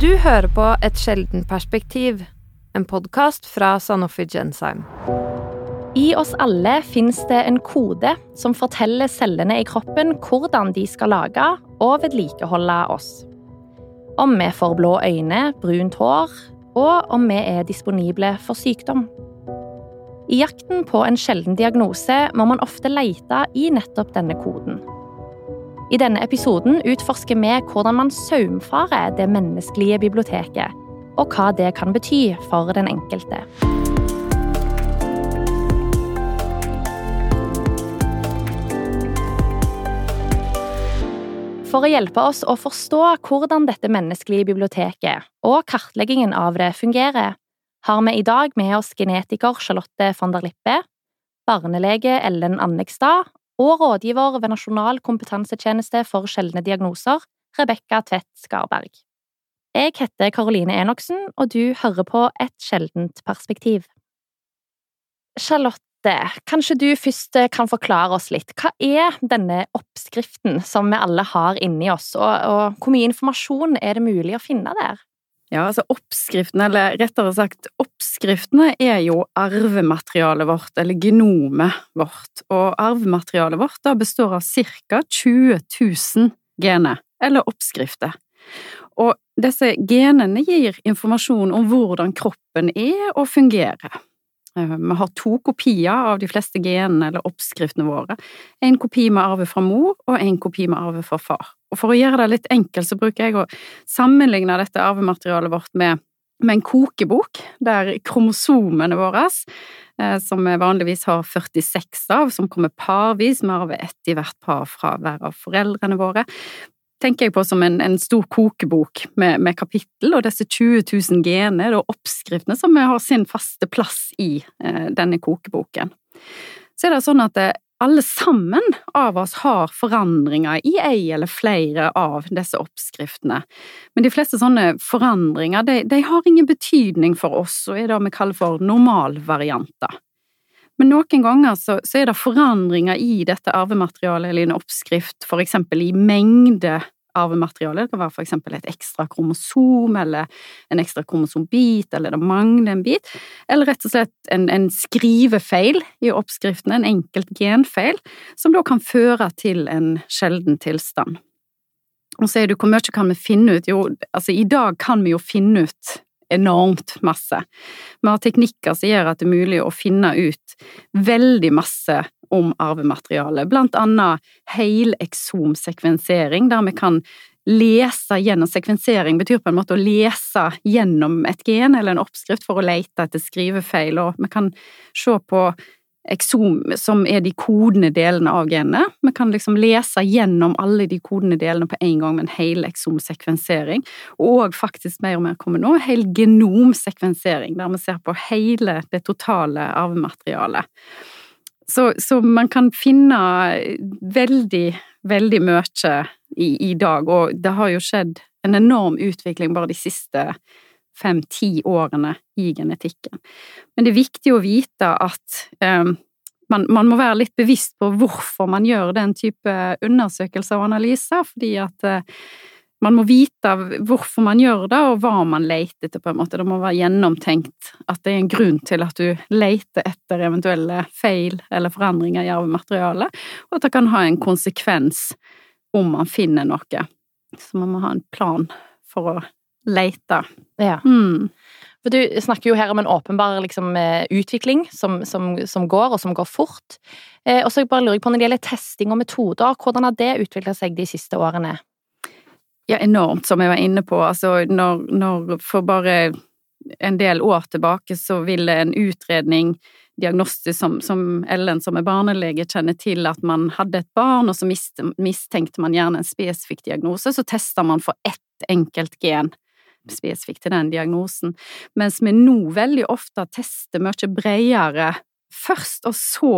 Du hører på Et sjelden perspektiv, en podkast fra Sanofi Genzyme. I oss alle fins det en kode som forteller cellene i kroppen hvordan de skal lage og vedlikeholde oss. Om vi får blå øyne, brunt hår, og om vi er disponible for sykdom. I jakten på en sjelden diagnose må man ofte lete i nettopp denne koden. I denne episoden utforsker vi hvordan man saumfarer det menneskelige biblioteket, og hva det kan bety for den enkelte. For å hjelpe oss å forstå hvordan dette menneskelige biblioteket og kartleggingen av det fungerer, har vi i dag med oss genetiker Charlotte van der Lippe, barnelege Ellen Annekstad og rådgiver ved Nasjonal kompetansetjeneste for sjeldne diagnoser, Rebekka Tvedt Skarberg. Jeg heter Karoline Enoksen, og du hører på Et sjeldent perspektiv. Charlotte, kanskje du først kan forklare oss litt. Hva er denne oppskriften som vi alle har inni oss, og, og hvor mye informasjon er det mulig å finne der? Ja, altså oppskriftene, eller rettere sagt oppskriftene, er jo arvematerialet vårt, eller genomet vårt. Og arvematerialet vårt da består av ca. 20 000 gener, eller oppskrifter. Og disse genene gir informasjon om hvordan kroppen er og fungerer. Eh, vi har to kopier av de fleste genene eller oppskriftene våre. En kopi med arve fra mor, og en kopi med arve fra far. Og for å gjøre det litt enkelt, så bruker jeg å sammenligne dette arvematerialet vårt med, med en kokebok, der kromosomene våre, eh, som vi vanligvis har 46 av, som kommer parvis, vi arver ett i hvert par fra hver av foreldrene våre, tenker jeg på som en, en stor kokebok med, med, kapittel, og disse 20 000 genene og oppskriftene som har sin faste plass i eh, denne kokeboken. Så er det sånn at det, alle sammen av oss har forandringer i ei eller flere av disse oppskriftene. Men de fleste sånne forandringer, de, de har ingen betydning for oss og er det vi kaller for normalvarianter. Men noen ganger så, så, er det forandringer i dette arvematerialet eller i en oppskrift, for eksempel i mengde arvemateriale. Det kan være eksempel et ekstra kromosom, eller en ekstra kromosombit, eller det mangler en bit. Eller rett og slett en, en skrivefeil i oppskriften, en enkelt genfeil, som da kan føre til en sjelden tilstand. Og så er det hvor mye kan vi finne ut? Jo, altså i dag kan vi jo finne ut enormt masse. Vi har teknikker som gjør at det er mulig å finne ut veldig masse om arvematerialet, blant annet heleksomsekvensering, der vi kan lese gjennom Sekvensering betyr på en måte å lese gjennom et gen eller en oppskrift for å lete etter skrivefeil, og vi kan se på eksom, som er de kodende delene av genene. Vi kan liksom lese gjennom alle de kodende delene på en gang med en hel eksomsekvensering, og faktisk mer og mer kommer nå, hel genomsekvensering, der vi ser på hele det totale arvematerialet. Så, så, man kan finne veldig, veldig mye i, i, dag, og det har jo skjedd en enorm utvikling bare de siste fem-ti årene i genetikken. Men det er viktig å vite at um, man, man, må være litt bevisst på hvorfor man gjør den type undersøkelser og analyser, fordi at uh, man må vite hvorfor man gjør det, og hva man leter etter, på en måte. Det må være gjennomtenkt at det er en grunn til at du leter etter eventuelle feil eller forandringer i arvematerialet, og at det kan ha en konsekvens om man finner noe. Så man må ha en plan for å lete. Ja. Mm. For Du snakker jo her om en åpenbar liksom, eh, utvikling som, som, som, går, og som går fort. Eh, og så bare lurer jeg på Når det gjelder testing og metoder, hvordan har det utvikla seg de siste årene? Ja, enormt, som jeg var inne på. Altså, når, når for bare en del år tilbake så ville en utredning diagnostisk som, som, Ellen, som er barnelege, kjenner til at man hadde et barn, og så mistenkte man gjerne en spesifikk diagnose, så tester man for ett enkelt gen spesifikt til den diagnosen, mens vi nå veldig ofte tester mye bredere først, og så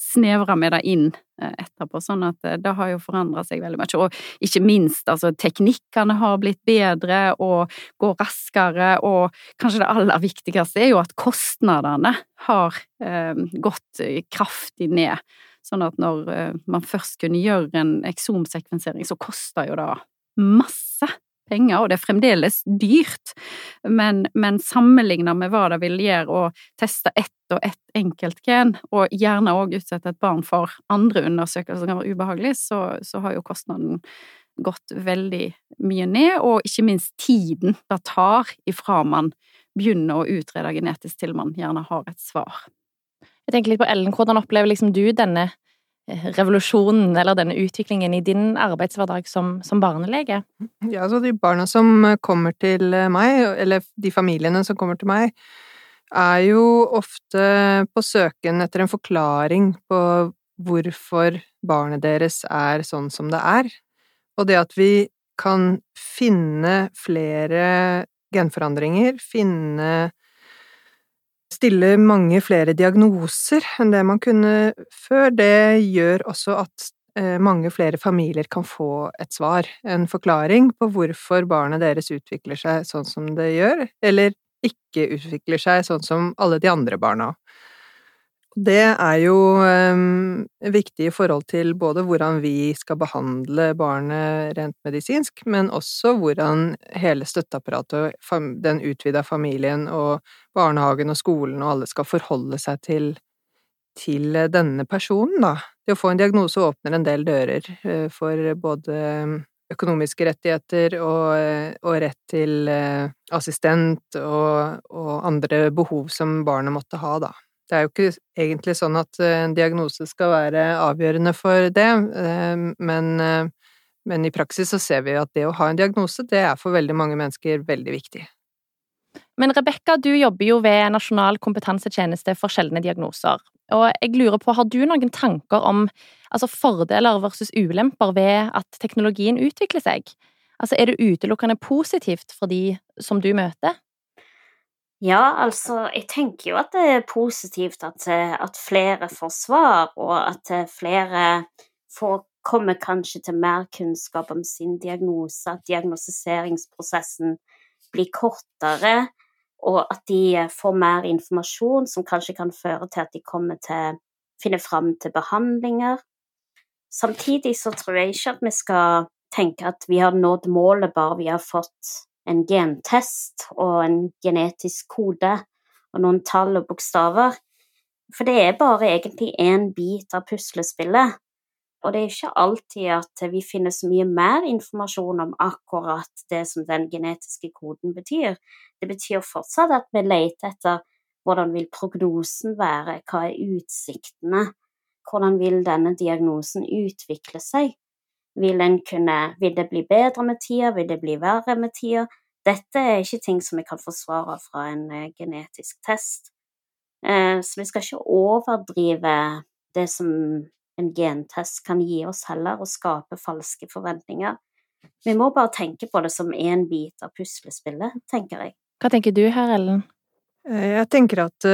snevra vi det inn eh, etterpå, sånn at eh, det har jo forandra seg veldig mye. Og ikke minst, altså, teknikkene har blitt bedre og går raskere, og kanskje det aller viktigste er jo at kostnadene har eh, gått kraftig ned. Sånn at når eh, man først kunne gjøre en eksomsekvensering, så koster jo det masse penger, og det er fremdeles dyrt, men, men sammenlignet med hva det vil gjøre å teste ett og ett enkeltgen, og gjerne òg utsette et barn for andre undersøkelser som kan være ubehagelige, så, så har jo kostnaden gått veldig mye ned, og ikke minst tiden det tar ifra man begynner å utrede genetisk til man gjerne har et svar. Jeg tenker litt på Ellen, hvordan opplever liksom du denne revolusjonen eller denne utviklingen i din arbeidshverdag som, som barnelege? Ja, altså de barna som kommer til meg, eller de familiene som kommer til meg, er jo ofte på søken etter en forklaring på hvorfor barnet deres er sånn som det er. Og det at vi kan finne flere genforandringer, finne Stille mange flere diagnoser enn det man kunne før, det gjør også at eh, mange flere familier kan få et svar, en forklaring på hvorfor barnet deres utvikler seg sånn som det gjør, eller ikke utvikler seg sånn som alle de andre barna. Det er jo um, viktig i forhold til både hvordan vi skal behandle barnet rent medisinsk, men også hvordan hele støtteapparatet, den utvida familien og barnehagen og skolen og alle skal forholde seg til, til denne personen, da. Det å få en diagnose åpner en del dører uh, for både økonomiske rettigheter og, og rett til assistent og, og andre behov som barnet måtte ha, da. Det er jo ikke egentlig sånn at eh, en diagnose skal være avgjørende for det, eh, men, eh, men i praksis så ser vi at det å ha en diagnose, det er for veldig mange mennesker veldig viktig. Men Rebekka, du jobber jo ved Nasjonal kompetansetjeneste for sjeldne diagnoser. Og jeg lurer på, har du noen tanker om altså fordeler versus ulemper ved at teknologien utvikler seg? Altså, er det utelukkende positivt for de som du møter? Ja, altså, jeg tenker jo at det er positivt at, eh, at flere får svar, og at eh, flere får komme kanskje til mer kunnskap om sin diagnose, at diagnostiseringsprosessen blir kortere, og at de eh, får mer informasjon som kanskje kan føre til at de kommer til finne fram til behandlinger. Samtidig så tror jeg ikke at vi skal tenke at vi har nådd målet bare vi har fått en gentest og en genetisk kode og noen tall og bokstaver. For det er bare egentlig én bit av puslespillet. Og det er ikke alltid at vi finner så mye mer informasjon om akkurat det som den genetiske koden betyr. Det betyr fortsatt at vi leter etter hvordan vil prognosen være, hva er utsiktene, hvordan vil denne diagnosen utvikle seg? Vil, kunne, vil, det bli bedre med tida, vil det bli verre med tida? Dette er ikke ting som vi kan forsvare fra en uh, genetisk test. Uh, så vi skal ikke overdrive det som en gentest kan gi oss heller, og skape falske forventninger. Vi må bare tenke på det som én bit av puslespillet, tenker jeg. Hva tenker du her, Ellen? Eh, jeg tenker at,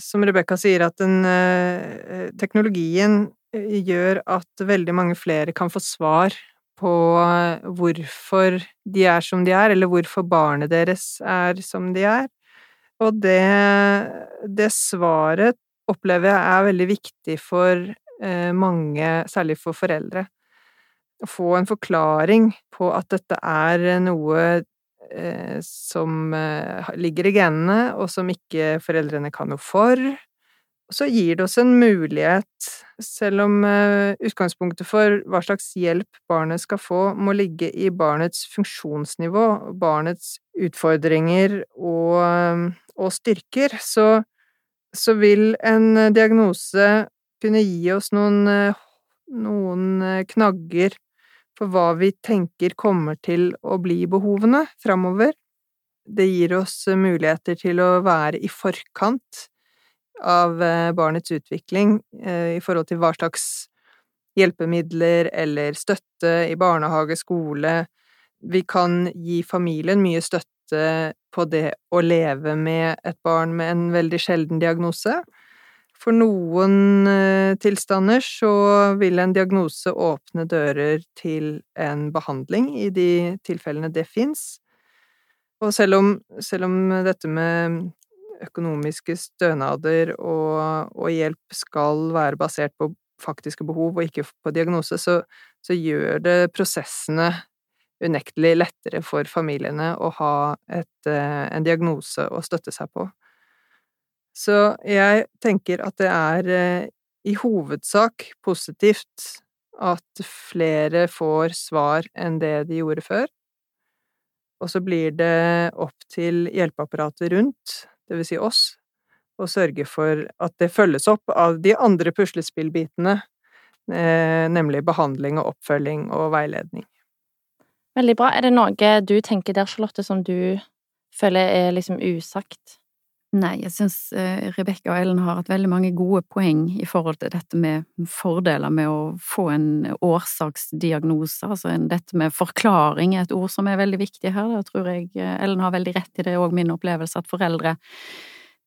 som Rebekka sier, at den, teknologien gjør at veldig mange flere kan få svar på hvorfor de er som de er, eller hvorfor barnet deres er som de er. Og det, det svaret opplever jeg er veldig viktig for eh, mange, særlig for foreldre. Å få en forklaring på at dette er noe eh, som eh, ligger i genene, og som ikke foreldrene kan noe for, så gir det oss en mulighet, selv om uh, utgangspunktet for hva slags hjelp barnet skal få, må ligge i barnets funksjonsnivå, barnets utfordringer og, uh, og styrker, så, så, vil en diagnose kunne gi oss noen, noen knagger for hva vi tenker kommer til å bli behovene framover. Det gir oss muligheter til å være i forkant av eh, barnets utvikling eh, i forhold til hva slags hjelpemidler eller støtte i barnehage, skole Vi kan gi familien mye støtte på det å leve med et barn med en veldig sjelden diagnose. For noen eh, tilstander så vil en diagnose åpne dører til en behandling i de tilfellene det fins. Og selv om, selv om dette med økonomiske stønader og, og, hjelp skal være basert på faktiske behov og ikke på diagnose, så, så gjør det prosessene unektelig lettere for familiene å ha et, eh, en diagnose å støtte seg på. Så jeg tenker at det er eh, i hovedsak positivt at flere får svar enn det de gjorde før. Og så blir det opp til hjelpeapparatet rundt, vil si oss, og sørge for at det følges opp av de andre puslespillbitene, eh, nemlig behandling og oppfølging og veiledning. Veldig bra. Er det noe du tenker der, Charlotte, som du føler er liksom usagt? Nei, jeg syns eh, Rebekka og Ellen har hatt veldig mange gode poeng i forhold til dette med fordeler med å få en årsaksdiagnose. Altså dette med forklaring er et ord som er veldig viktig her. Da tror jeg eh, Ellen har veldig rett i det, og min opplevelse at foreldre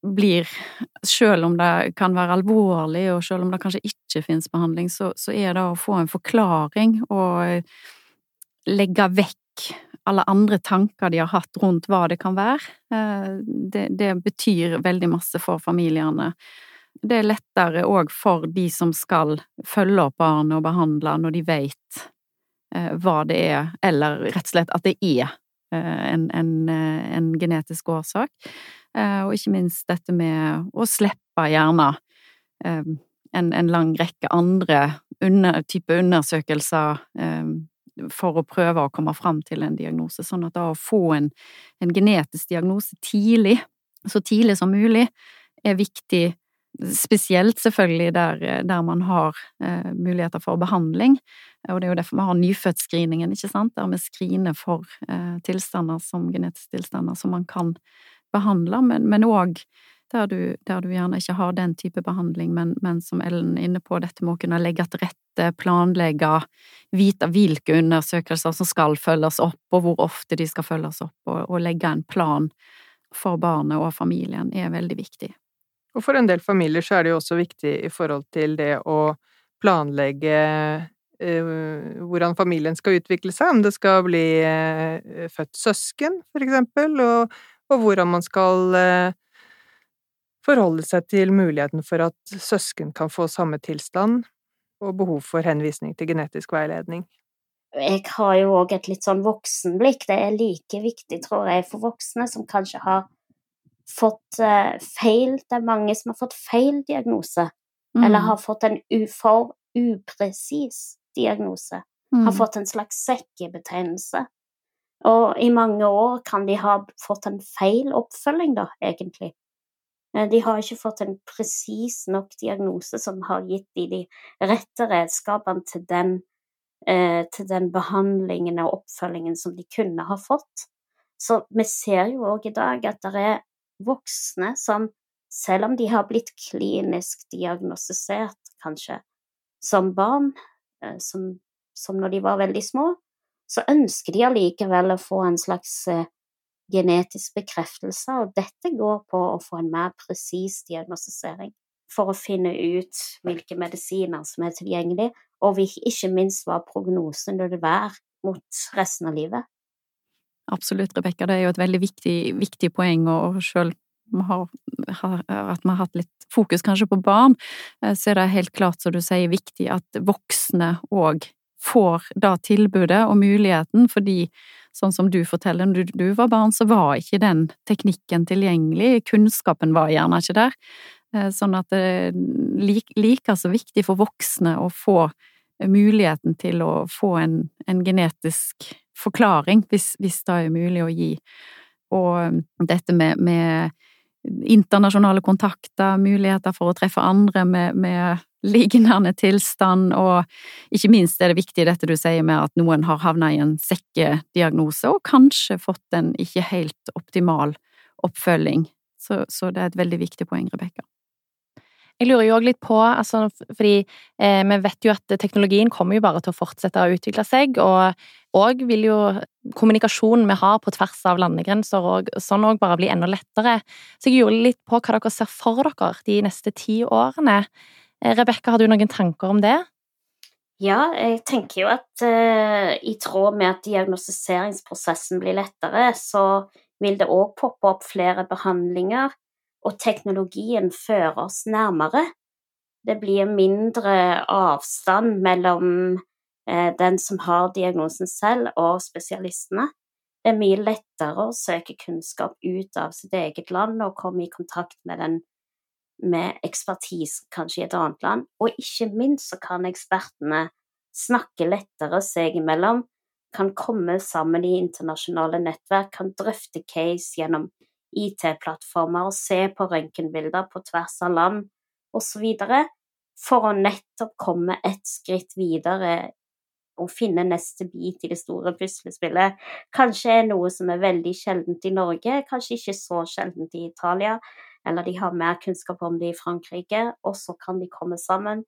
blir, selv om det kan være alvorlig, og selv om det kanskje ikke finnes behandling, så, så er det å få en forklaring og legge vekk alle andre tanker de har hatt rundt hva det kan være. Eh, det, det betyr veldig masse for familiene. Det er lettere òg for de som skal følge opp barnet og behandle, når de vet eh, hva det er, eller rett og slett at det er eh, en, en, en genetisk årsak. Og ikke minst dette med å slippe gjerne en, en lang rekke andre under, type undersøkelser for å prøve å komme fram til en diagnose. Sånn at da å få en, en genetisk diagnose tidlig, så tidlig som mulig, er viktig. Spesielt selvfølgelig der, der man har eh, muligheter for behandling, og det er jo derfor vi har nyfødtscreeningen, ikke sant, der vi screener for eh, tilstander som genetiske tilstander som man kan behandle, men òg der du, der du, gjerne ikke har den type behandling, men, men som Ellen er inne på, dette med å kunne legge til rette planlegge, vite hvilke undersøkelser som skal følges opp, og hvor ofte de skal følges opp, og, og legge en plan for barnet og familien er veldig viktig. Og for en del familier så er det jo også viktig i forhold til det å planlegge eh, hvordan familien skal utvikle seg, om det skal bli eh, født søsken, for eksempel, og, og hvordan man skal eh, forholde seg til muligheten for at søsken kan få samme tilstand, og behov for henvisning til genetisk veiledning. Jeg har jo òg et litt sånn voksenblikk. Det er like viktig, tror jeg, for voksne som kanskje har fått uh, feil Det er mange som har fått feil diagnose, mm. eller har fått en for upresis diagnose. Mm. Har fått en slags sekkebetegnelse. Og i mange år kan de ha fått en feil oppfølging, da, egentlig. Eh, de har ikke fått en presis nok diagnose som har gitt dem de rette redskapene til den, eh, til den behandlingen og oppfølgingen som de kunne ha fått. Så vi ser jo òg i dag at det er voksne som, selv om de har blitt klinisk diagnostisert, kanskje, som barn, eh, som, som når de var veldig små, så ønsker de allikevel å få en slags genetisk bekreftelse, og dette går på å få en mer presis diagnostisering for å finne ut hvilke medisiner som er tilgjengelige, og ikke minst hva prognosen vil være mot resten av livet. Absolutt, Rebekka, det er jo et veldig viktig, viktig poeng, og har, at vi har hatt litt fokus kanskje på barn, eh, så er det helt klart, som du sier, viktig at voksne òg får da tilbudet og muligheten, fordi sånn som du forteller, når du, du, var barn, så var ikke den teknikken tilgjengelig, kunnskapen var gjerne ikke der. Eh, sånn at det er like så viktig for voksne å få muligheten til å få en, en genetisk forklaring, hvis, hvis, det er mulig å gi. Og um, dette med, med internasjonale kontakter, muligheter for å treffe andre med, med lignende tilstand, og ikke minst er det viktig dette du sier med at noen har havna i en sekkediagnose og kanskje fått en ikke helt optimal oppfølging. Så, så det er et veldig viktig poeng, Rebekka. Jeg lurer jo òg litt på, altså, fordi eh, vi vet jo at teknologien kommer jo bare til å fortsette å utvikle seg, og òg vil jo kommunikasjonen vi har på tvers av landegrenser og sånn òg bare bli enda lettere. Så jeg lurer litt på hva dere ser for dere de neste ti årene. Eh, Rebekka, har du noen tanker om det? Ja, jeg tenker jo at uh, i tråd med at diagnostiseringsprosessen blir lettere, så vil det òg poppe opp flere behandlinger og teknologien fører oss nærmere. Det blir mindre avstand mellom eh, den som har diagnosen selv, og spesialistene. Det er mye lettere å søke kunnskap ut av sitt eget land og komme i kontakt med, den, med ekspertise kanskje i et annet land. Og ikke minst så kan ekspertene snakke lettere seg imellom, kan komme sammen i internasjonale nettverk, kan drøfte case gjennom IT-plattformer og se på røntgenbilder på tvers av land osv. for å nettopp komme et skritt videre og finne neste bit i det store puslespillet. Kanskje er noe som er veldig sjeldent i Norge, kanskje ikke så sjeldent i Italia, eller de har mer kunnskap om det i Frankrike, og så kan de komme sammen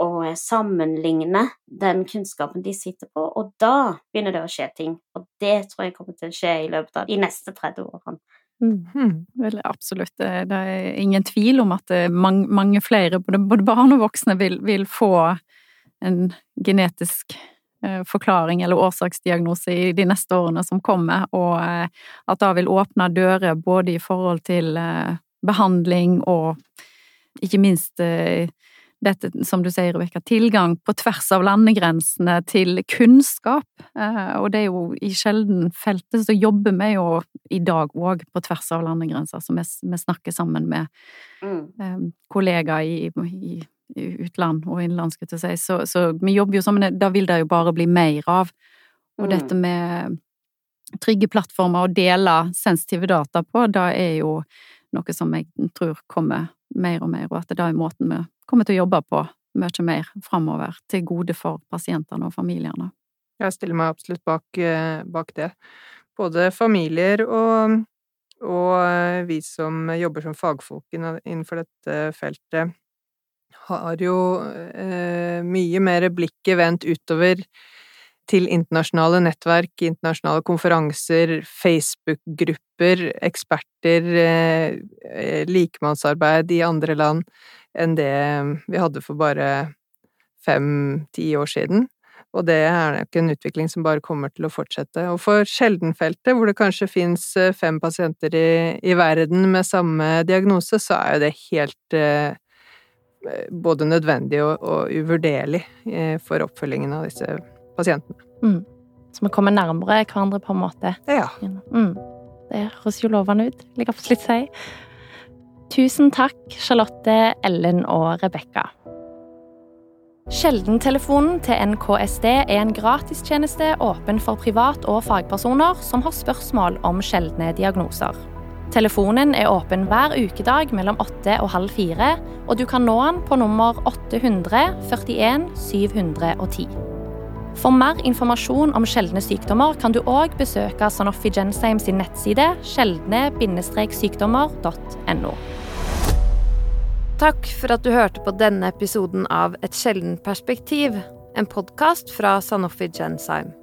og sammenligne den kunnskapen de sitter på, og da begynner det å skje ting. Og det tror jeg kommer til å skje i løpet av de neste 30 årene. Mm. Vel, absolutt. Det er ingen tvil om at mange, mange flere, både, barn og voksne, vil, vil få en genetisk eh, forklaring eller årsaksdiagnose i de neste årene som kommer, og eh, at det vil åpne dører både i forhold til eh, behandling og ikke minst dette, som du sier, Rebekka, tilgang på tvers av landegrensene til kunnskap. Eh, og det er jo i sjelden feltet så jobber vi jo i dag òg på tvers av landegrenser, så vi, vi snakker sammen med mm. eh, kollegaer i, i, i, utland og innenland, skulle jeg si. Så, så, vi jobber jo sammen, da vil det jo bare bli mer av. Og mm. dette med trygge plattformer å dele sensitive data på, da er jo noe som jeg tror kommer mer og mer, og at det er måten vi kommer til å jobbe på mye mer framover, til gode for pasientene og familiene. Jeg stiller meg absolutt bak, eh, bak det. Både familier og, og, eh, vi som jobber som fagfolk innenfor dette feltet, har jo eh, mye mer blikket vendt utover til internasjonale nettverk, internasjonale konferanser, Facebook-grupper, eksperter, eh, likemannsarbeid i andre land enn det vi hadde for bare fem–ti år siden. Og det er nok en utvikling som bare kommer til å fortsette. Og for sjeldenfeltet, hvor det kanskje fins eh, fem pasienter i, i, verden med samme diagnose, så er jo det helt eh, både nødvendig og, og uvurderlig eh, for oppfølgingen av disse pasientene. Mm. Så vi kommer nærmere hverandre, på en måte. Ja. Mm. Det høres jo lovende ut, vil jeg absolutt si. Tusen takk, Charlotte, Ellen og Rebekka. Sjeldentelefonen til NKSD er en gratistjeneste åpen for privat- og fagpersoner som har spørsmål om sjeldne diagnoser. Telefonen er åpen hver ukedag mellom åtte og halv fire, og du kan nå den på nummer 800 41 710. For mer informasjon om sjeldne sykdommer kan du òg besøke Sanofi Gensheim sin nettside sjeldne-sykdommer.no. Takk for at du hørte på denne episoden av Et sjeldent perspektiv, en podkast fra Sanofi Gensheim.